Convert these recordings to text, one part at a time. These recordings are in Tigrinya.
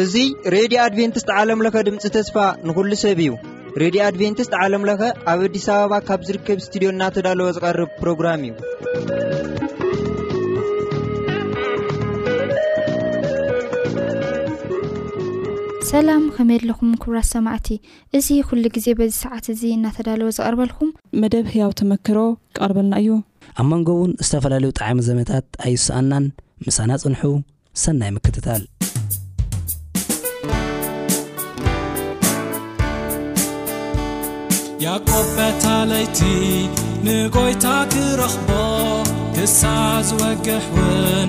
እዙ ሬድዮ ኣድቨንትስት ዓለምለኸ ድምፂ ተስፋ ንኹሉ ሰብ እዩ ሬድዮ ኣድቨንትስት ዓለምለኸ ኣብ ኣዲስ ኣበባ ካብ ዝርከብ ስትድዮ እናተዳለወ ዝቐርብ ፕሮግራም እዩ ሰላም ኸመየለኹም ክብራት ሰማዕቲ እዚ ኩሉ ግዜ በዚ ሰዓት እዚ እናተዳለወ ዝቐርበልኩም። መደብ ህያው ተመክሮ ክቐርበልና እዩ። ኣብ መንጎ እውን ዝተፈላለዩ ጠዓሚ ዘመታት ኣይሰኣናን ምሳና ፅንሑ ሰናይ ምክትታል። ያቆብ በታ ለይቲ ንጎይታ ክረኽቦ ክሳዕ ዝወግሕ ውን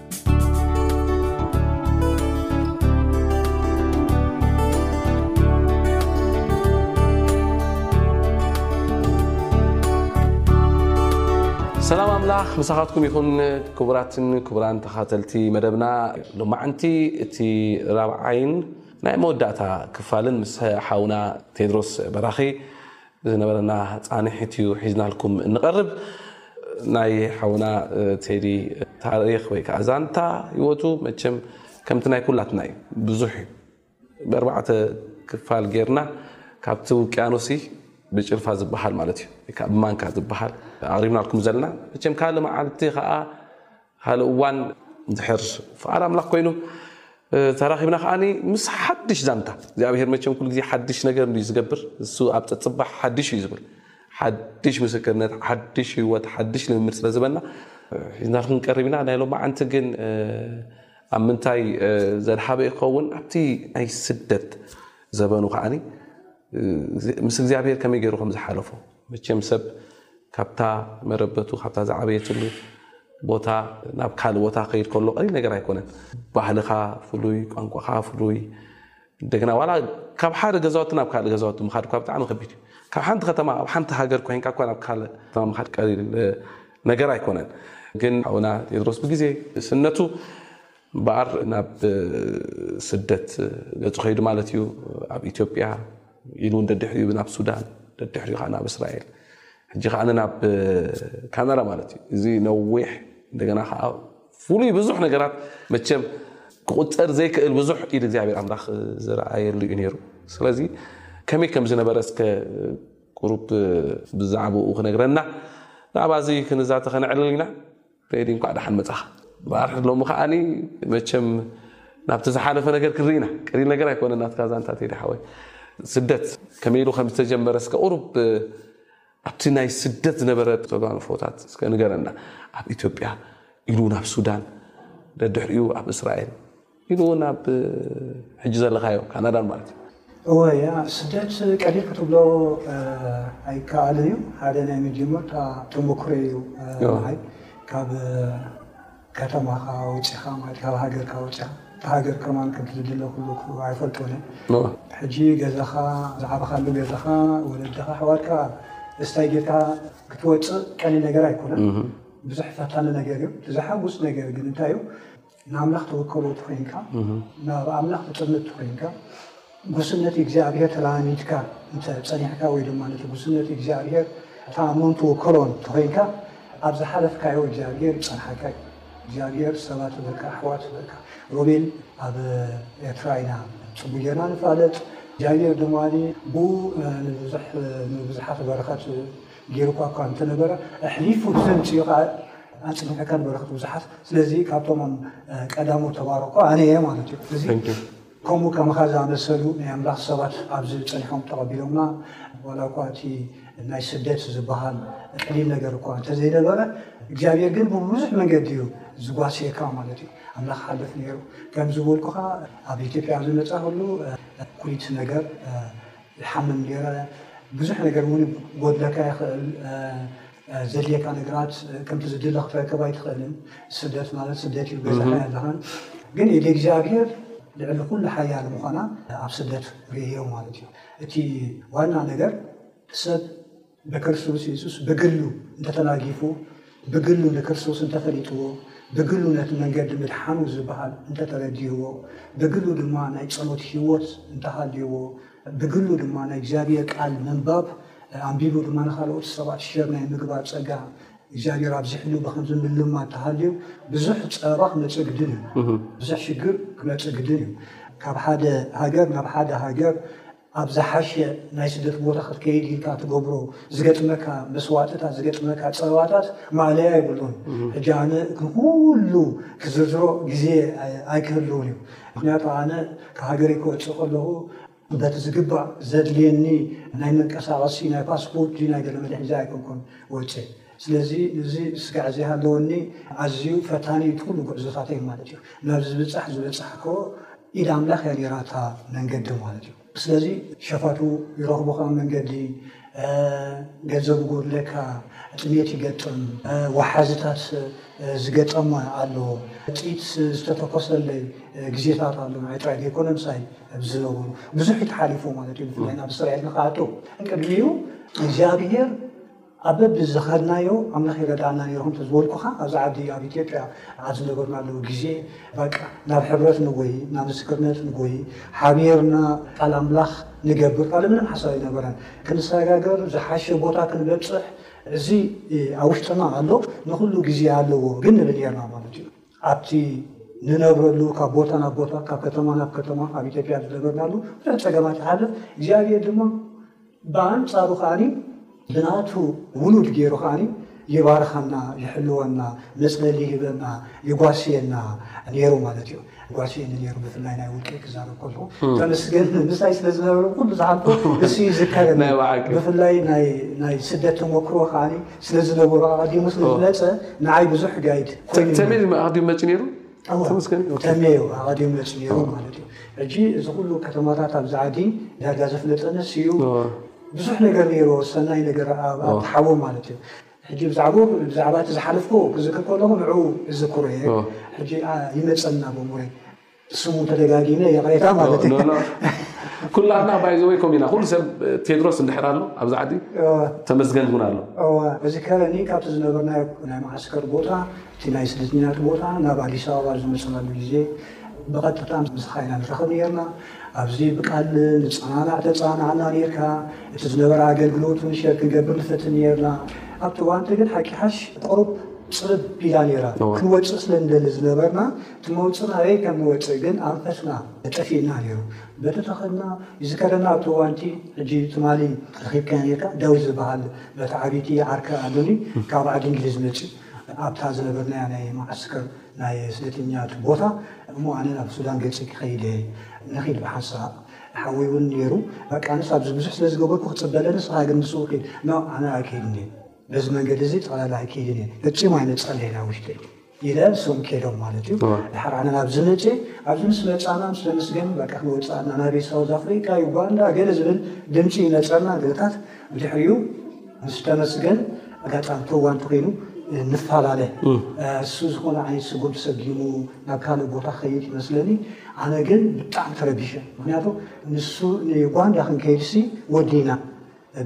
ሰላም ኣምላኽ ምሳኻትኩም ይኹን ክቡራትን ክቡራን ተኻተልቲ መደብና ሎማዓንቲ እቲ ራብዓይን ናይ መወዳእታ ክፋልን ምስ ሓውና ቴድሮስ በራኺ ዝነበረና ፃንሒት እዩ ሒዝናልኩም እንቐርብ። ናይ ሓውና ቴዲ ታሪኽ ወይ ከዓ ዛንታ ህይወቱ መቸም ከምቲ ናይ ኩላትና እዩ ብዙሕ እዩ ብኣርባዕተ ክፋል ጌርና ካብቲ ውቅያኖሲ ብጭልፋ ዝበሃል ማለት እዩ ወይ ከዓ ብማንካ ዝበሃል ኣቕሪብናልኩም ዘለና መቸም ካልእ መዓልቲ ከዓ ካልእ እዋን እንድሕር ፍቓድ ኣምላኽ ኮይኑ ተራኺብና ከዓኒ ምስ ሓድሽ ዛንታ እግዚኣብሔር መቸም ኩሉ ግዜ ሓድሽ ነገር እንድዩ ዝገብር እሱ ኣብ ፀፅባሕ ሓድሽ እዩ ዝብል ሓድሽ ምስክርነት ሓድሽ ህይወት ሓድሽ ልምምድ ስለ ዝበና ሒዝና ክንቀርብ ኢና ናይ ሎማዓንቲ ግን ኣብ ምንታይ ዘድሃበ ይኸውን ኣብቲ ናይ ስደት ዘበኑ ከዓኒ ምስ እግዚኣብሔር ከመይ ገይሩ ከም ዝሓለፎ መቸም ሰብ ካብታ መረበቱ ካብታ ዝዓበየትሉ ቦታ ናብ ካልእ ቦታ ከይድ ከሎ ቀሊል ነገር ኣይኮነን። ባህልኻ ፍሉይ፣ ቋንቋኻ ፍሉይ እንደገና ዋላ ካብ ሓደ ገዛውቲ ናብ ካልእ ገዛውቲ ምኻድ እኳ ብጣዕሚ ከቢድ እዩ። ካብ ሓንቲ ከተማ ኣብ ሓንቲ ሃገር ኮይንካ እኳ ናብ ካልእ ከተማ ምኻድ ቀሊል ነገር ኣይኮነን። ግን ሓውና ቴድሮስ ብግዜ ንእስነቱ እምበኣር ናብ ስደት ገጹ ከይዱ ማለት እዩ፣ ኣብ ኢትዮጵያ ኢሉ እውን ደድሕሪኡ ናብ ሱዳን ደድሕሪኡ ከኣ ናብ እስራኤል ሕጂ ከኣ ናብ ካናዳ ማለት እዩ። እዚ ነዊሕ እንደገና ከኣ ፍሉይ ብዙሕ ነገራት መቸም ክቑጸር ዘይክእል ብዙሕ ኢድ እግዚኣብሔር ኣምላኽ ዝረኣየሉ እዩ ነይሩ። ስለዚ ከመይ ከም ዝነበረ እስከ ቁሩብ ብዛዕባኡ ክነግረና ብዛዕባ እዚ ክንዛተ ከነዕልል ኢና። ሬዲ እንኳዕ ዳሓን መፃኻ ባር ሎሚ ከዓኒ መቸም ናብቲ ዝሓለፈ ነገር ክንርኢ ኢና ቀሊል ነገር ኣይኮነ ናትካ ዛንታ ቴዲ ሓወይ ስደት ከመይ ኢሉ ከም ዝተጀመረ እስከ ቁሩብ ኣብቲ ናይ ስደት ዝነበረ ተጓንፎታት እስከ ንገረና ኣብ ኢትዮጵያ ኢሉ ናብ ሱዳን ደድሕሪኡ ኣብ እስራኤል ኢሉ እውን ኣብ ሕጂ ዘለኻዮ ካናዳን ማለት እዩ። እወ ኣብ ስደት ቀሊል ክትብሎ ኣይከኣልን እዩ። ሓደ ናይ መጀመርታ ተመክሮ እዩ ንዓይ ካብ ከተማኻ ወጺኻ ማለት ካብ ሃገርካ ወጺኻ እታ ሃገር ከማን ከም ዝደለኹሉ ኣይፈልጦን እየ። ሕጂ ገዛኻ ዝዓበኻሉ ገዛኻ ወለድኻ ኣሕዋትካ እስታይ ጌርካ ክትወጽእ ቀሊል ነገር ኣይኮነን። ብዙሕ ፈታኒ ነገር እዩ። እቲ ዘሓጉስ ነገር ግን እንታይ እዩ ንኣምላኽ ተወከቦ እንተኾይንካ ናብ ኣምላኽ ትጥምት እንተኾይንካ ጉስነት እግዚኣብሔር ተለማሚድካ እንተ ጸኒሕካ ወይ ድማ ነቲ ጉስነት እግዚኣብሔር ተኣምኖን ትወከሎን እንተኾይንካ ኣብ ዝሓለፍካዮ እግዚኣብሔር ይጸንሓካ እዩ እግዚኣብሔር ሰባት በልካ ኣሕዋት በልካ ሮቤል ኣብ ኤርትራ ኢና ጽቡቅ ጌርና ንፋለጥ እግዚኣብሔር ድማ ብኡ ንብዙሕ ንብዙሓት በረኸት ጌሩካ እኳ እንተነበረ ኣሕሊፉ ዘምጽኦ ከኣ ኣጽኒዕካ ንበረ ክትብዝሓስ ስለዚ ካብቶም ኣብ ቀዳሞት ተባረኩ ኣነ እየ ማለት እዩ እዚ Thank you. ከምኡ ከማኻ ዝኣመሰሉ ናይ ኣምላኽ ሰባት ኣብዚ ጸኒሖም ተቐቢሎምና ዋላ እኳ እቲ ናይ ስደት ዝበሃል ቀሊል ነገር እኳ እንተዘይነበረ እግዚኣብሔር ግን ብብዙሕ መንገዲ እዩ ዝጓስየካ ማለት እዩ ኣምላኽ ሓልፍ ነይሩ ከም ዝበልኩኻ ኣብ ኢትዮጵያ ዝመጻእሉ ኩሊት ነገር ዝሓምም ገረ ብዙሕ ነገር እውን ክጎድለካ ይኽእል ዘድልየካ ነገራት ከምቲ ዝድለ ክትረክብ ኣይትኽእልን ስደት ማለት ስደት እዩ በዛሓይ ኣለኻን ግን ኢድ እግዚኣብሔር ልዕሊ ኩሉ ሓያል ምዃና ኣብ ስደት ርእዮ ማለት እዩ እቲ ዋና ነገር ሰብ ብክርስቶስ የሱስ ብግሉ እንተተናጊፉ፣ ብግሉ ንክርስቶስ እንተፈሊጥዎ፣ ብግሉ ነቲ መንገዲ ምድሓኑ ዝበሃል እንተተረዲእዎ፣ ብግሉ ድማ ናይ ጸሎት ህይወት እንተሃልይዎ፣ ብግሉ ድማ ናይ እግዚኣብሄር ቃል ምንባብ ኣንቢቡ ድማ ንኻልኦት ሰባት ሸር ናይ ምግባር ጸጋ እግዚኣብሄር ኣብዚሕሉ ብኸምዚ ምልማድ ተሃልዩ ብዙሕ ጸበባ ክመጽእ ግድን እዩ። ብዙሕ ሽግር ክመጽእ ግድን እዩ። ካብ ሓደ ሃገር ናብ ሓደ ሃገር ኣብ ዝሓሸ ናይ ስደት ቦታ ክትከይድ ኢልካ ትገብሮ ዝገጥመካ መስዋእትታት ዝገጥመካ ጸበባታት ማእለያ የብሉን። ሕጂ ኣነ ንኹሉ ክዝርዝሮ ግዜ ኣይክህልውን እዩ። ምኽንያቱ ኣነ ካብ ሃገረይ ክወጽእ ከለኹ በቲ ዝግባእ ዘድልየኒ ናይ መንቀሳቐሲ ናይ ፓስፖርት ድዩ ናይ ገለ መድሕን ሒዘ ኣይኮንኩን ወጺኤ። ስለዚ እዚ ስጋዕ እዚ ሃለወኒ ኣዝዩ ፈታኒ እዩ እቲ ኩሉ ጉዕዞታተይ ማለት እዩ። ናብዚ ዝብጻሕ ዝበጻሕኮ ኢድ ኣምላኽ እያ ኔራ እታ መንገዲ ማለት እዩ። ስለዚ ሸፋቱ ይረኽቡኻ ኣብ መንገዲ፣ ገንዘብ ይጎድለካ፣ ጥሜት ይገጥም፣ ወሓዝታት ዝገጠመ ኣሎ፣ ጥይት ዝተተኮሰለይ ግዜታት ኣሎ፣ ንዓይ ጥራይ ዘይኮነ ምሳይ ብዝነበሩ ብዙሕ እዩ ተሓሊፉ ማለት እዩ። ብፍላይ ናብ እስራኤል ንኽኣቱ ቅድሚኡ እግዚኣብሄር ኣብ በብዝኸድናዮ ኣምላኽ ይረድኣና ነይሩ ከምቲ ዝበልኩኻ ኣብዚ ዓዲ ኣብ ኢትዮጵያ ኣብ ዝነበርናሉ ግዜ በቃ ናብ ሕብረት ንጎይ ናብ ምስክርነት ንጎይ ሓቢርና ቃል ኣምላኽ ንገብር ካልእ ምንም ሓሳብ ኣይነበረን ክንሰጋገር ዝሓሸ ቦታ ክንበጽሕ እዚ ኣብ ውሽጥና ኣሎ ንኹሉ ግዜ ኣለዎ ግን ንብል ነርና ማለት እዩ ኣብቲ ንነብረሉ ካብ ቦታ ናብ ቦታ ካብ ከተማ ናብ ከተማ ኣብ ኢትዮጵያ ዝነበርናሉ ብዙሕ ጸገማት ይሓልፍ እግዚኣብሔር ድማ ብኣንጻሩ ከኣ ብናቱ ውሉድ ጌሩ ከኣ ይባርኸና፣ ይሕልወና፣ መጽለሊ ይህበና፣ ይጓስየና ኔሩ ማለት እዩ። ይጓስየኒ ኔሩ ብፍላይ ናይ ውልቀይ ክዛረብ ከለኹ ተመስገን ምሳይ ስለ ዝነበረ ኩሉ ዝሃብኩ ንሱ ይዝከረኒ። ብፍላይ ናይ ስደት ተመክሮ ከኣ ስለ ዝነበሮ ኣቐዲሙ ስለ ዝመጸ ንዓይ ብዙሕ ጋይድ ኮይኑ። ተሜ ኣቐዲሙ መጺኡ ኔሩ? ተሜ እዩ ኣቐዲሙ መፂኡ ነይሩ ማለት እዩ። ሕጂ እዚ ኩሉ ከተማታት ኣብዚ ዓዲ ዳርጋ ዘፍለጠንስ እዩ። ብዙሕ ነገር ነይሩ ሰናይ ነገር ተሓወ ማለት እዩ። ሕጂ ብዛዕብኡ ብዛዕባ እቲ ዝሓለፍኩ ክዝክር ከለኹ ንዑ እዝክሮ እየ። ሕጂ ይመፀና ቦሙረ ስሙ ተደጋጊመ ይቕሬታ ማለት እዩ። ኩላትና ባይ ዘወይ ከምኡ ኢና። ኩሉ ሰብ ቴድሮስ እንድሕር ኣሎ ኣብዚ ዓዲ ተመስገን እውን ኣሎ። እዝከረኒ ካብቲ ዝነበርናዮ ናይ መዓስከር ቦታ እቲ ናይ ስደተኛታት ቦታ ናብ ኣዲስ ኣበባ ዝመጸናሉ ግዜ ብቐጥታ ምስኻ ኢና ንራኸብ ኔርና። ኣብዚ ብቃል ንጸናናዕ ተጸናናዕና ኔርካ። እቲ ዝነበረ ኣገልግሎት ውን ሼር ክንገብር ንፈትን ኔርና። ኣብቲ እዋን እቲ ግን ሓቂ ሓሽ ቁሩብ ጽብብ ቢላ ኔራ። ክንወጽእ ስለ ንደሊ ዝነበርና እቲ መውጽእና ኣበይ ከም ንወጽእ ግን ኣንፈትና ጠፊእና ኔሩ። በቲ ተኸድና ይዝከረና ኣብቲ እዋን እቲ ሕጂ ትማሊ ረኺብካዮ ኔርካ ዳዊት ዝበሃል በቲ ዓቢይቲ ዓርከ ኣሎኒ ካብ ዓዲ እንግሊዝ መጺኡ። ኣብታ ዝነበርናያ ናይ መዓስከር ናይ ስደተኛት ቦታ እሞ ኣነ ናብ ሱዳን ገጸይ ክኸይድ እየ ንኺድ ብሓንሳእ ሓወይ ውን ኔሩ በቃ ኣነስ ኣብዚ ብዙሕ ስለ ዝገበርኩ ክጽበ ኣለኒ ንስኻ ግን ምስኡ ኺድ ኖ ኣነ ኣይከይድን እየ በዚ መንገዲ እዚ ጠቕላላ ኣይከይድን እየ ፈጺሙ ኣይመጽኣለይ ናብ ውሽጢ ኢለ እሶም ከይዶም ማለት እዩ ድሓር ኣነ ናብዚ መጽ ኣብዚ ምስ መጻና ምስ ተመስገን በቃ ክወጽኣና ናበይ ሳውዝ ኣፍሪቃ ዩጋንዳ ገለ ዝብል ድምጺ ይመጸና ገለታት ብድሕሪኡ ምስ ተመስገን ኣጋጣሚ ተዋን ተኮይኑ ንፈላለ እሱ ዝኾነ ዓይነት ስጉም ሰጊሙ ናብ ካልእ ቦታ ከይድ ይመስለኒ ኣነ ግን ብጣዕሚ ተረቢሸ ምክንያቱ ንሱ ንዩጋንዳ ክንከይድሲ ወዲና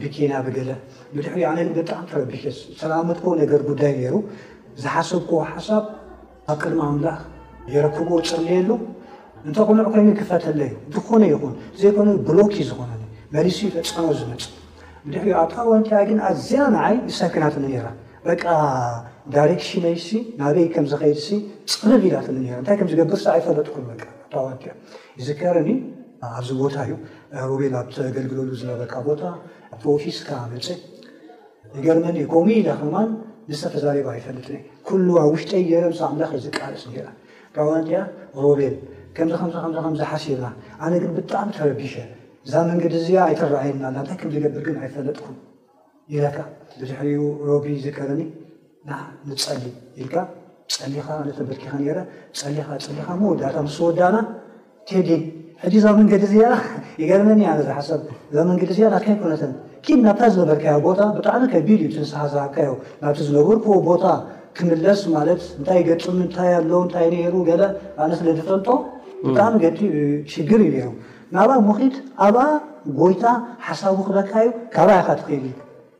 ብኬንያ ብገለ ብድሕሪ ኣነ ብጣዕሚ ተረቢሸ ሰላመትኮ ነገር ጉዳይ ነይሩ ዝሓሰብክዎ ሓሳብ ኣብ ቅድሚ ኣምላኽ የረክቦ ጸልየሉ እንተ ቅኑዕ ኮይኑ ክፈተለዩ ዝኾነ ይኹን ዘይኮነ ብሎኪ ዝኾነኒ መሊሱ ይፈጸሞ ዝመጽ ድሕሪ ኣብታ ወንቲያ ግን ኣዝያ ንዓይ ይሰክናትኒ ነራ በቃ ዳይሬክሽነይሲ ናበይ ከም ዝኸይድሲ ጽብብ ኢላትኒ ነራ እንታይ ከም ዝገብርሲ ኣይፈለጥኩን በቃ ኣብታ ወንቲያ ይዝከረኒ ኣብዚ ቦታ እዩ ሮቤል ኣብ ተገልግለሉ ዝነበርካ ቦታ ኣብቲ ኦፊስካ መጸ ይገርመኒ እዩ ኮምኡ ኢለ ከማን ምስኣ ተዛሪበ ኣይፈልጥን እየ ኩሉ ኣብ ውሽጠይ ገይረ ምስ ኣምላኽ እየ ዝቃለስ ነይረ ጋል ኣንቲያ ሮቤል ከምዚ ከምዚ ከምዚ ከምዚ ሓሲብና ኣነ ግን ብጣዕሚ ተረቢሸ እዛ መንገዲ እዚኣ ኣይትረኣየና ኣላ እንታይ ከም ዝገብር ግን ኣይፈለጥኩን ይለካ ብድሕሪኡ ሮቢ ዝከረኒ ና ንጸሊ ኢልካ ጸሊኻ ኣነ ተበርኪኸ ነይረ ጸሊኻ ጸሊኻ መወዳእታ ምስ ወዳእና ቴዲ ሕጂ እዛ መንገዲ እዚኣ ይገርመኒ ኣነ ዝሓሰብ እዛ መንገዲ እዚኣ ናትካ ኣይኮነትን ኪድ ናብታ ዝነበርካዮ ቦታ ብጣዕሚ ከቢድ እዩ ትንስሓ ዝሃብካዮ ናብቲ ዝነበርክዎ ቦታ ክምለስ ማለት እንታይ ይገጥም እንታይ ኣሎ እንታይ ነይሩ ገለ ኣነ ስለ ዝፈልጦ ብጣዕሚ ገቲ ሽግር እዩ ነይሩ ናብኣ ሙኺድ ኣብኣ ጎይታ ሓሳቡ ክበካ እዩ ካብኣ ኢኻ ትኽእል እዩ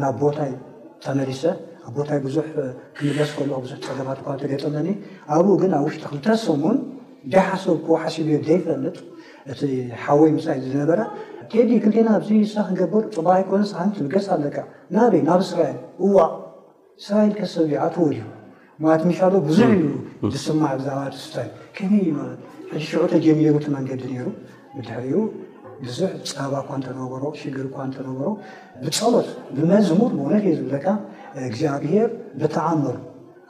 ናብ ቦታይ ተመሊሰ ኣብ ቦታይ ብዙሕ ክምለስ ከለኹ ብዙሕ ፀገማት እኳ እንተገጠመኒ ኣብኡ ግን ኣብ ውሽጢ ክልተ ሰሙን ዳሓሰብኩዎ ሓሲበዮ ዘይፈልጥ እቲ ሓወይ ምሳይ ዝነበረ ቴዲ ክልቴና ኣብዚ ንሳ ክንገብር ፅቡቅ ኣይኮነስ ሓንቲ ትብገስ ኣለካ ናበይ ናብ እስራኤል እዋእ ስራይ ኢልካ ሰብ ይኣትዎ ድዩ ማለት ምሻዶ ብዙሕ እዩ ዝስማዕ ብዛዕባ እቲ ስታይል ከመይ እዩ ማለት ሕጂ ሽዑ ተጀሚሩ እቲ መንገዲ ነይሩ ብድሕሪኡ ብዙሕ ጸባ እኳ እንተነበሮ ሽግር እኳ እንተነበሮ ብጸሎት ብመዝሙር ብእውነት እዩ ዝብለካ እግዚኣብሄር ብተዓምር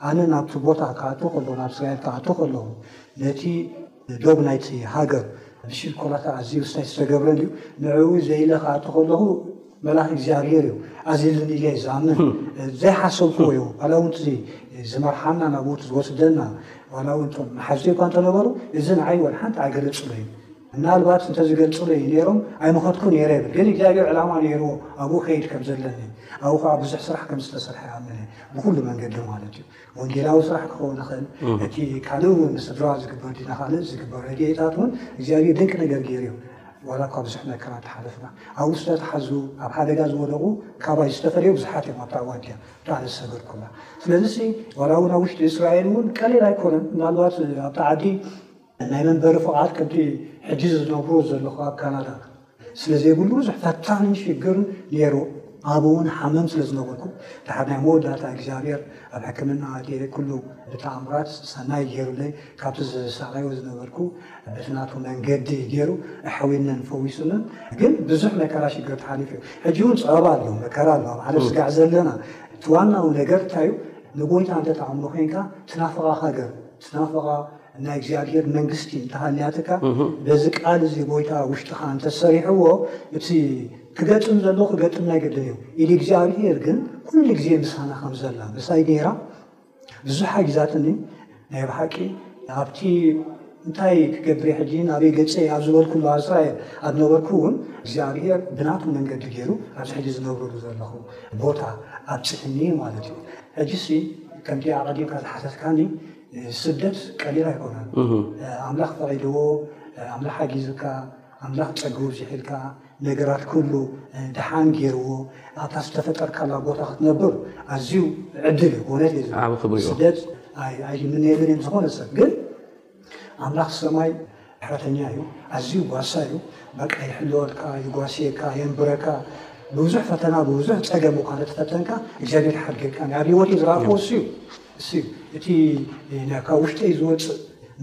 ኣነ ናብቲ ቦታ ክኣቱ ከሎ ናብ እስራኤል ክኣቱ ከለኹ ነቲ ዶብ ናይቲ ሃገር ብሽኮላታ ኣዝዩ ምስታይ ዝተገብረን እዩ። ንዕኡ ዘኢለ ክኣቱ ከለኹ መልኣኽ እግዚኣብሄር እዩ ኣዚሉኒ ኢለ እየ ዝኣምን። ዘይሓሰብክዎ እዩ ዋላ እውን እቲ ዝመርሓና ናብኡ እቲ ዝወስደና ዋላ እውን እቶም መሓዙተይ እኳ እንተነበሩ እዚ ንዓይ ወላ ሓንቲ ኣይገለጹለይን። ምናልባት እንተዝገልጹለይ ነይሮም ኣይምኸድኩን ነይረ ይብል። ግን እግዚኣብሄር ዕላማ ነይርዎ ኣብኡ ከይድ ከም ዘለኒ ኣብኡ ከዓ ብዙሕ ስራሕ ከም ዝተሰርሐ ይኣምን እየ ብኹሉ መንገዲ ማለት እዩ። ወንጌላዊ ስራሕ ክኸውን ይኽእል፣ እቲ ካልእ እውን ንስድራዋ ዝግበር ድና ካልእ ዝግበር ረድኤታት እውን እግዚኣብሔር ድንቂ ነገር ገይሩ እዩ። ዋላ እኳ ብዙሕ መከራ እንተሓለፍና ኣብኡ ዝተታሕዙ ኣብ ሓደጋ ዝወደቑ ካባይ ዝተፈለዩ ብዙሓት እዮም ኣብታ እዋን እቲኣ ብጣዕሚ ዝሰገድኩላ። ስለዚ ዋላ እውን ኣብ ውሽጢ እስራኤል እውን ቀሊል ኣይኮነን ምናልባት ኣብታ ዓዲ ናይ መንበሪ ፍቓድ ከምቲ ሕጂ ዝነብሮ ዘለኹ ኣብ ካናዳ ስለ ዘይብሉ ብዙሕ ፈታንን ሽግርን ነይሩ። ኣብኡ እውን ሓመም ስለ ዝነበርኩ ድሓር ናይ መወዳእታ እግዚኣብሔር ኣብ ሕክምና ኣትየ ኩሉ ብተኣምራት ሰናይ ገይሩለይ ካብቲ ዝሳቐዮ ዝነበርኩ በቲ ናቱ መንገዲ ገይሩ ኣሕዊነን ፈዊሱንን ግን ብዙሕ መከራ ሽግር ተሓሊፉ እዩ። ሕጂ እውን ፀበባ ኣሎ መከራ ኣሎ ኣብ ዓለም ስጋዕ ዘለና እቲ ዋናው ነገር እንታይ እዩ ንጎይታ እንተተኣምኖ ኮይንካ ትናፍቓ ሃገር ትናፍቓ ናይ እግዚኣብሔር መንግስቲ እንተሃልያትካ በዚ ቃል እዚ ጎይታ ውሽጥኻ እንተሰሪሕዎ እቲ ክገጥም ዘሎ ክገጥም ናይ ግድን እዩ። ኢድ እግዚኣብሔር ግን ኩሉ ግዜ ምሳና ከም ዘላ ምሳይ ነይራ ብዙሕ ሓጊዛትኒ ናይ ብሓቂ ኣብቲ እንታይ ክገብር ሕጂ ናበይ ገጸ ኣብ ዝበልኩሉ ኣብ እስራኤል ኣብ ነበርኩ እውን እግዚኣብሔር ብናቱ መንገዲ ገይሩ ኣብዚ ሕጂ ዝነብርሉ ዘለኹ ቦታ ኣብፅሕኒ ማለት እዩ ሕጂሲ ከምቲ ኣቐዲምካ ዝሓተትካኒ ስደት ቀሊል ኣይኮነን። ኣምላኽ ፈቒድዎ፣ ኣምላኽ ሓጊዙካ፣ ኣምላኽ ጸግኡ ኣብዚሒልካ፣ ነገራት ኩሉ ደሓን ገይርዎ ኣብታ ዝተፈጠርካላ ቦታ ክትነብር ኣዝዩ ዕድል እዩ። ክውነት እዩ። ዓቢ ክብሪ እዩ። ስደት ኣይምነየሉን እዮም ዝኾነ ሰብ ግን ኣምላኽ ሰማይ ሰራሕተኛ እዩ ኣዝዩ ጓሳ እዩ በቃ ይሕልወልካ ይጓስየካ የንብረካ ብብዙሕ ፈተና ብብዙሕ ፀገም እኳ እንተተፈተንካ እግዚኣብሔር ይሓድገካ ኣብ ህይወት ዝረኣኩዎ እሱ እዩ እሱ እዩ እቲ ካብ ውሽጠይ ዝወፅእ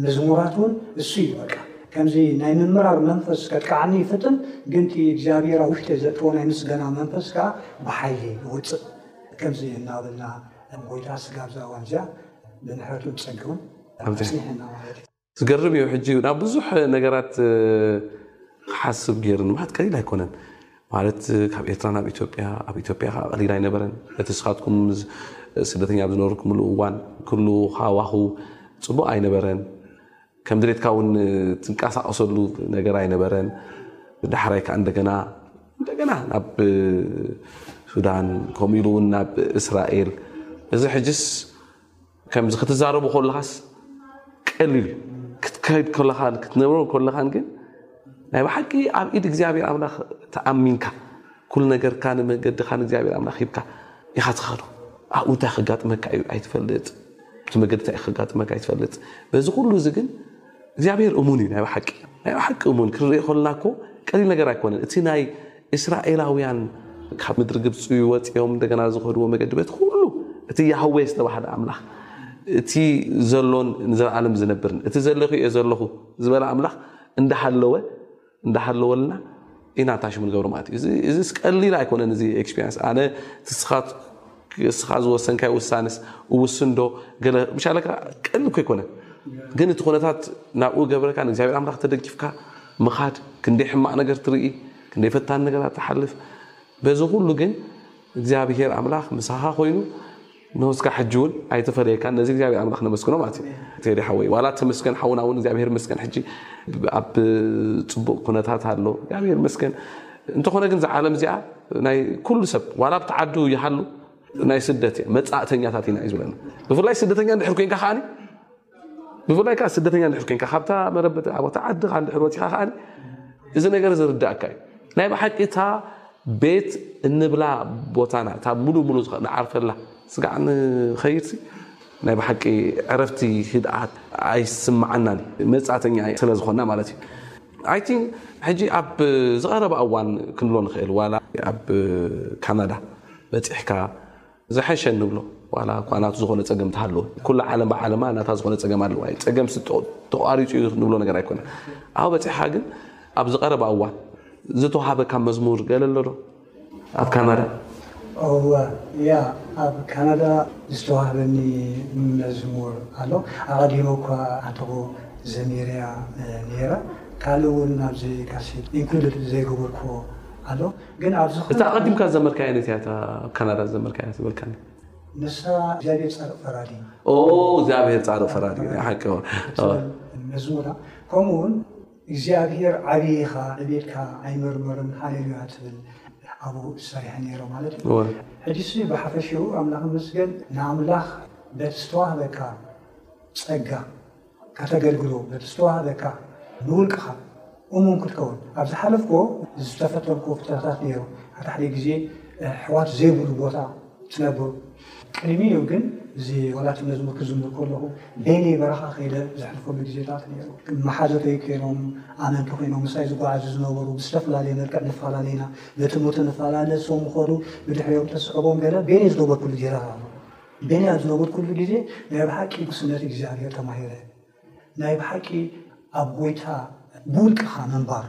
መዝሙራት እውን እሱ እዩ በቃ ከምዚ ናይ ምምራር መንፈስ ከጥቃዓኒ ይፍትን ግን እቲ እግዚኣብሔር ኣብ ውሽጠይ ዘእትዎ ናይ ምስገና መንፈስ ከዓ ብሓይሊ ይወፅእ ከምዚ እናበልና ጎይታ ስጋብ ዛዋን እዚያ ብምሕረቱን ፀግዑን ኣፅኒሕና ማለት እዩ ዝገርም እዩ ሕጂ ናብ ብዙሕ ነገራት ክሓስብ ገይርኒ ማለት ቀሊል ኣይኮነን ማለት ካብ ኤርትራ ናብ ኢትዮጵያ ኣብ ኢትዮጵያ ከዓ ቀሊል ኣይነበረን እቲ ስኻትኩም ስደተኛ ኣብ ዝነበርኩምሉ እዋን ኩሉ ሃዋሁ ፅቡቅ ኣይነበረን ከም ድሌትካ እውን ትንቀሳቀሰሉ ነገር ኣይነበረን ዳሕራይ ከዓ እንደገና እንደገና ናብ ሱዳን ከምኡ ኢሉ እውን ናብ እስራኤል እዚ ሕጅስ ከምዚ ክትዛረቦ ከለኻስ ቀሊል እዩ፣ ክትከይድ ከለኻን ክትነብሮ ከለኻን ግን ናይ ብሓቂ ኣብ ኢድ እግዚኣብሔር ኣምላኽ ተኣሚንካ ኩሉ ነገርካ ንመገድኻ ንእግዚኣብሔር ኣምላኽ ሂብካ ኢኻ ትኸዶ። ኣብኡ እንታይ ከጋጥመካ እዩ ኣይትፈልጥ፣ እቲ መገዲ እንታይ እዩ ከጋጥመካ ኣይትፈልጥ። በዚ ኩሉ እዚ ግን እግዚኣብሔር እሙን እዩ ናይ ብሓቂ ናይ ብሓቂ እሙን ክንሪኦ ከለና እኮ ቀሊል ነገር ኣይኮነን እቲ ናይ እስራኤላውያን ካብ ምድሪ ግብፂ ወፂኦም እንደገና ዝኸድዎ መገዲ ቤት ኩሉ እቲ ያህዌ ዝተባህለ ኣምላኽ እቲ ዘሎን ንዘለዓለም ዝነብርን እቲ ዘለኹ እየ ዘለኹ ዝበለ ኣምላኽ እንዳሃለወ እንዳሃለወልና ኢና ታሽ ምንገብሮ ማለት እዩ እዚስ ቀሊል ኣይኮነን እዚ ኤክስፒሪንስ ኣነ እስኻ እስኻ ዝወሰንካይ ውሳንስ እውስን ዶ ገለ ብሻለካ ቀሊል እኮ ኣይኮነን ግን እቲ ኩነታት ናብኡ ገብረካ ንእግዚኣብሔር ኣምላኽ ተደጊፍካ ምኻድ ክንደይ ሕማቕ ነገር ትርኢ ክንደይ ፈታኒ ነገራት ትሓልፍ በዚ ኩሉ ግን እግዚኣብሔር ኣምላኽ ምሳኻ ኮይኑ እነሆ እስካዕ ሕጂ ውን ኣይተፈለየካን ነዚ እግዚኣብሔር ኣምላክ ነመስግኖ ማለት እዩ ቴዲ ሓወይ ዋላ ተመስገን ሓውና ውን እግዚኣብሔር ይመስገን ሕጂ ኣብ ፅቡቅ ኩነታት ኣሎ እግዚኣብሔር ይመስገን እንተኾነ ግን እዛ ዓለም እዚኣ ናይ ኩሉ ሰብ ዋላ ኣብቲ ዓዱ ይሃሉ ናይ ስደት እያ መፃእተኛታት ኢና እዩ ዝብለና ብፍላይ ስደተኛ እንድሕር ኮንካ ከዓኒ ብፍላይ ከዓ ስደተኛ እንድሕር ኮንካ ካብታ መረበቲ ቦታ ዓድኻ እንድሕር ወፂኻ ከዓ እዚ ነገር ዝርዳእካ እዩ ናይ ብሓቂ እታ ቤት እንብላ ቦታና እታ ሙሉ ሙሉ ንዓርፈላ ስጋዕ ንኸይድሲ ናይ ብሓቂ ዕረፍቲ ህድኣት ኣይስምዓናን እዩ መፃተኛ ስለ ዝኾና ማለት እዩ ኣይ ቲንክ ሕጂ ኣብ ዝቐረበ እዋን ክንብሎ ንኽእል ዋላ ኣብ ካናዳ በፂሕካ ዝሐሸ እንብሎ ዋላ እኳ ናቱ ዝኾነ ፀገም ተሃለወ ኩላ ዓለም ብዓለማ ናታ ዝኾነ ፀገም ኣለዋ እዩ ፀገም ተቋሪፁ እዩ ንብሎ ነገር ኣይኮነን ኣብ በፂሕኻ ግን ኣብዚ ቀረባ እዋን ዝተውሃበካ መዝሙር ገለ ኣሎ ዶ ኣብ ካናዳ እወ ያ ኣብ ካናዳ ዝተዋህበኒ መዝሙር ኣሎ ኣቐዲሙ እኳ ኣንተኹ ዘሚረያ ነይረ ካልእ እውን ናብዚ ካሴት ኢንክሉድድ ዘይገበርክዎ ኣሎ ግን ኣብ ዝኾነ እታ ኣቐዲምካ ዝዘመርካ ዓይነት እያ እታ ካናዳ ዝዘመርካ እያ ዝበልካኒ ንሳ እግዚኣብሔር ጻድቅ ፈራዲ ኦ እግዚኣብሔር ጻድቅ ፈራዲ ሓቂ መዝሙራ ከምኡ እውን እግዚኣብሔር ዓብይኻ ዕቤትካ ኣይመርመርን ሃሌሉያ ትብል ኣብኡ ሰሪሐ ነይረ ማለት እዩ ሕጂ ሲ ብሓፈሽኡ ኣምላኽ መስገን ንኣምላኽ በቲ ዝተዋህበካ ጸጋ ከተገልግሎ ነቲ ዝተዋህበካ ንውልቅኻ እሙን ክትከውን ኣብ ዝሓለፍኩዎ ዝተፈተንኩዎ ፍተነታት ነይሩ ሓቲ ሓደ ግዜ ኣሕዋት ዘይብሉ ቦታ ትነብር ቅድሚኡ ግን እዚ ወላቲ መዝሙር ክዝምር ከለኹ በይነይ በረኻ ከይደ ዘሕልፈሉ ግዜታት ነይሩ መሓዘተይ ኮይኖም ኣመንቲ ኮይኖም ምሳይ ዝጓዓዙ ዝነበሩ ብዝተፈላለየ መልክዕ ንፈላለዩና በትምህርቲ ንፈላለ ሰው ምኸዱ ብድሕሪኦም ተስዕቦም ገለ በይነይ ዝገበርኩሉ ጌራ ኣሎ በኒ ኣብ ዝነበርኩሉ ግዜ ናይ ብሓቂ ጉስነት እግዚኣብሔር ተማሂረ። ናይ ብሓቂ ኣብ ጎይታ ብውልቅኻ ምንባር፣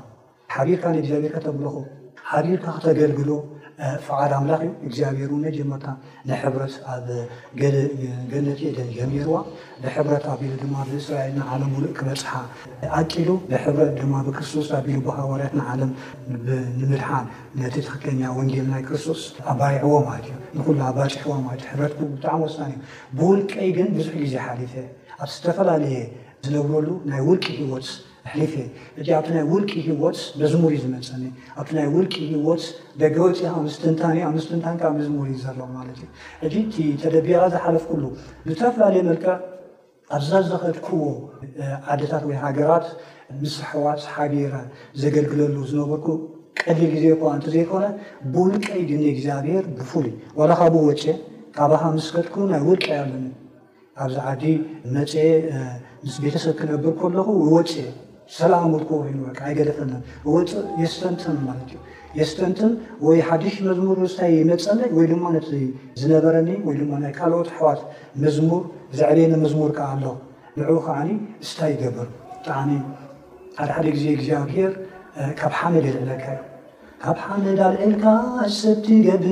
ሓቢርካ ንእግዚኣብሔር ከተምልኾ፣ ሓቢርካ ክተገልግሎ ፍቓድ ኣምላኽ እዩ። እግዚኣብሔር እውን መጀመርታ ንሕብረት ኣብ ገነት ኤደን ጀሚርዋ፣ ብሕብረት ኣቢሉ ድማ ብእስራኤል ንዓለም ምሉእ ክበጽሓ ኣቂዱ፣ ብሕብረት ድማ ብክርስቶስ ኣቢሉ ብሃዋርያት ንዓለም ንምድሓን ነቲ ትክክለኛ ወንጌል ናይ ክርስቶስ ኣባሪዕዎ ማለት እዩ ንኩሉ ኣባጭሕዎ ማለት እዩ ሕብረትኩም ብጣዕሚ ወሳኒ እዩ ብውልቀይ ግን ብዙሕ ግዜ ሓሊፈ ኣብ ዝተፈላለየ ዝነብረሉ ናይ ውልቂ ህይወት ኣሕሊፈ እቲ ኣብቲ ናይ ውልቂ ህይወት መዝሙር እዩ ዝመፀኒ ኣብቲ ናይ ውልቂ ህይወት ደገ ወፂኻ ምስትንታን ኣብ ምስትንታንካ መዝሙር እዩ ዘሎ ማለት እዩ ሕጂ እቲ ተደቢራ ዝሓለፍኩሉ ብዝተፈላለየ መልክዕ ኣብ ዘዘኸድክዎ ዓድታት ወይ ሃገራት ምስ ኣሕዋት ሓቢረ ዘገልግለሉ ዝነበርኩ ቀሊል ግዜ እኳ እንተዘይኮነ ብውልቀይ ግን ንእግዚኣብሔር ብፍሉይ ዋላ ካብኡ ወፅየ ካባኻ ምስ ከድኩ ናይ ውልቀይ ኣለኒ ኣብዚ ዓዲ መፅየ ምስ ቤተሰብ ክነብር ከለኹ ወፅየ ሰላም ውልቁ ወይኑ በቃ ኣይገደፈናን እወፅእ የስተንትን ማለት እዩ የስተንትን ወይ ሓድሽ መዝሙር ምስታይ ይመፀለይ ወይ ድማ ነቲ ዝነበረኒ ወይ ድማ ናይ ካልኦት ኣሕዋት መዝሙር ዘዕበየኒ መዝሙር ከዓ ኣሎ ንዕኡ ከዓኒ እስታ ይገብር ብጣዕሚ ሓደ ሓደ ግዜ እግዚኣብሄር ካብ ሓመድ የልዕለካ እዩ ካብ ሓመድ ኣልዒልካ ኣሰብቲ ይገብር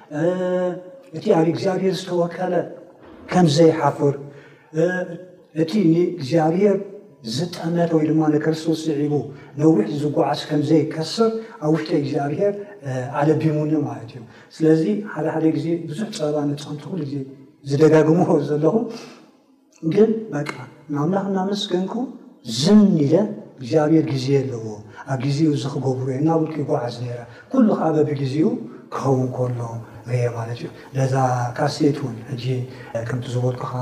እቲ ኣብ እግዚኣብሔር ዝተወከለ ከም ዘይሓፍር እቲ ንእግዚኣብሔር ዝጠመት ወይ ድማ ንክርስቶስ ስዒቡ ነዊሕ ዝጓዓዝ ከም ዘይከስር ኣብ ውሽጢ እግዚኣብሔር ኣለቢሙኒ ማለት እዩ ስለዚ ሓደ ሓደ ግዜ ብዙሕ ፀበባ መፃምቲ ኩሉ ግዜ ዝደጋግምዎ ዘለኹ ግን በቃ ንኣምላኽ እናመስገንኩ ዝን ኢለ እግዚኣብሔር ግዜ ኣለዎ ኣብ ግዜኡ እዚ ክገብሮ እዩ እናበልኩ ይጓዓዝ ነይረ። ኩሉ ከዓ በብግዜኡ ክኸውን ከሎ ርየ ማለት እዩ። ነዛ ካሴት እውን ሕጂ ከምቲ ዝበልኩ ከዓ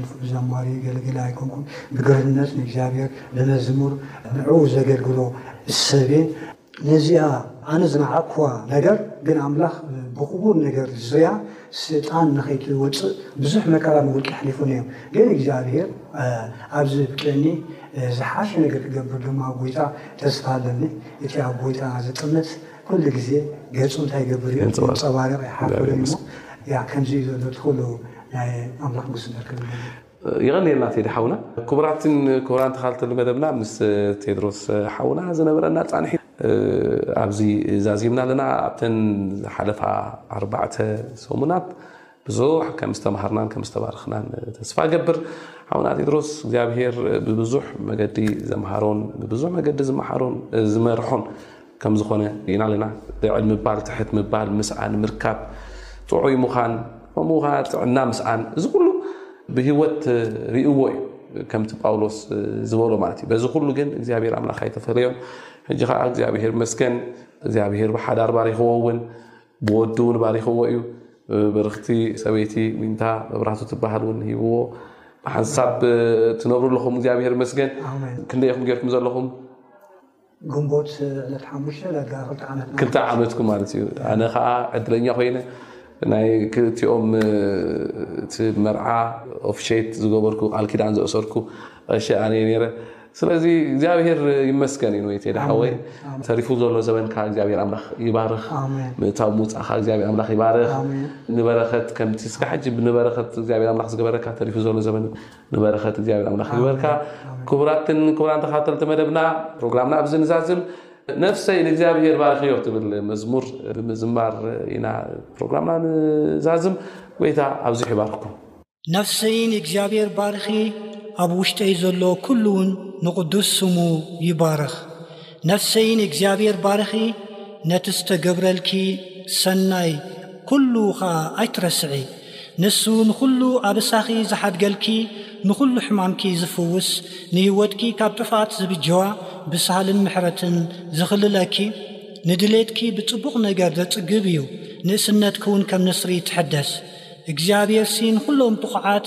ንፉዕ ዘማሪ ገለገለ ኣይኮንኩን ብግርህነት ንእግዚኣብሔር ብመዝሙር ንዕኡ ዘገልግሎ እሰቤ። ነዚኣ ኣነ ዝነዓቅኩዋ ነገር ግን ኣምላኽ ብክቡር ነገር ዙርያ ስልጣን ንኸይትወፅእ ብዙሕ መከራ ንውልቂ ኣሕሊፉ ነይሩ። ግን እግዚኣብሔር ኣብዚ ኣብቅየኒ ዝሓሸ ነገር ክገብር ድማ ኣብ ጎይታ ተስፋ ኣለኒ። እቲ ኣብ ጎይታ ዝጥምት ኩሉ ግዜ ገፁ እንታይ ይገብር እዩ? የንፀባርቕ። የንፀባርቕ ይሓፍርን እሞ ያ ከምዚ እዩ ዘሎ እቲ ኩሉ ናይ ኣምላኽ ጉስነት ክብል የቐንየልና ቴዲ ሓውና። ክቡራትን ክቡራን ተኻልተሊ መደብና ምስ ቴድሮስ ሓውና ዝነበረና ጻንሒት ኣብዚ ዛዚምና ኣለና። ኣብተን ዝሓለፋ ኣርባዕተ ሰሙናት ብዙሕ ከም ዝተማሃርናን ከም ዝተባረኽናን ተስፋ ገብር። ሓውና ቴድሮስ እግዚኣብሄር ብብዙሕ መገዲ ዘምሃሮን ብብዙሕ መገዲ ዝመሓሮን ዝመርሖን ከምዝኾነ ሪኢና ኣለና። ልዕል ምባል፣ ትሕት ምባል፣ ምስኣን፣ ምርካብ፣ ጥዑይ ምዃን፣ ከምኡ ኸኣ ጥዕና ምስኣን፣ እዚ ኩሉ ብህይወት ርእይዎ እዩ። ከምቲ ጳውሎስ ዝበሎ ማለት እዩ። በዚ ኩሉ ግን እግዚኣብሔር ኣምላኽ ኣይተፈለዮን። ሕጂ ኸኣ እግዚኣብሔር ይመስገን፣ እግዚኣብሔር ብሓዳር ባሪኽዎ እውን ብወዱ እውን ባሪኽዎ እዩ። ብርኽቲ ሰበይቲ ዊንታ መብራህቱ ትበሃል እውን ሂብዎ ብሓንሳብ ትነብሩ ኣለኹም። እግዚኣብሔር ይመስገን። ክንደይ ኢኹም ጌርኩም ዘለኹም? ግንቦት ዕለት ሓሙሽተ ዳርጋ ክልተ ዓመት ማለት ክልተ ዓመትኩ ማለት እዩ ኣነ ከዓ ዕድለኛ ኮይነ ናይ ክልቲኦም እቲ መርዓ ኦፍሼት ዝገበርኩ ቃል ኪዳን ዘእሰርኩ ቀሺ ኣነ ነይረ ስለዚ እግዚኣብሔር ይመስገን እዩ ንወይቴ ድሓወይ ተሪፉ ዘሎ ዘበንካ እግዚኣብሔር ኣምላኽ ይባርኽ ምእታው ምውፃእካ እግዚኣብሔር ኣምላኽ ይባርኽ ንበረኸት ከምቲ እስካ ሕጂ ንበረኸት እግዚኣብሔር ኣምላኽ ዝገበረካ ተሪፉ ዘሎ ዘበን ንበረኸት እግዚኣብሔር ኣምላኽ ይግበርካ። ክቡራትን ክቡራን ተኻተልቲ መደብና ፕሮግራምና ኣብዚ ንዛዝም ነፍሰይ ንእግዚኣብሔር ባርኽዮ ትብል መዝሙር ብምዝማር ኢና ፕሮግራምና ንዛዝም። ጎይታ ኣብዚሑ ይባርኽኩም። ነፍሰይ ንእግዚኣብሔር ባርኺ ኣብ ውሽጠይ ዘሎ ኩሉውን ንቕዱስ ስሙ ይባርኽ። ነፍሰይ ንእግዚኣብሔር ባርኺ፣ ነቲ ዝተገብረልኪ ሰናይ ዅሉ ኸኣ ኣይትረስዒ። ንሱ ንዅሉ ኣበሳኺ ዝሓድገልኪ፣ ንዅሉ ሕማምኪ ዝፍውስ፣ ንህይወትኪ ካብ ጥፍኣት ዝብጀዋ፣ ብሳህልን ምሕረትን ዝኽልለኪ፣ ንድሌትኪ ብጽቡቕ ነገር ዘጽግብ እዩ፣ ንእስነትኪውን ከም ንስሪ ትሕደስ። እግዚኣብሔርሲ ንዅሎም ጥቑዓት፣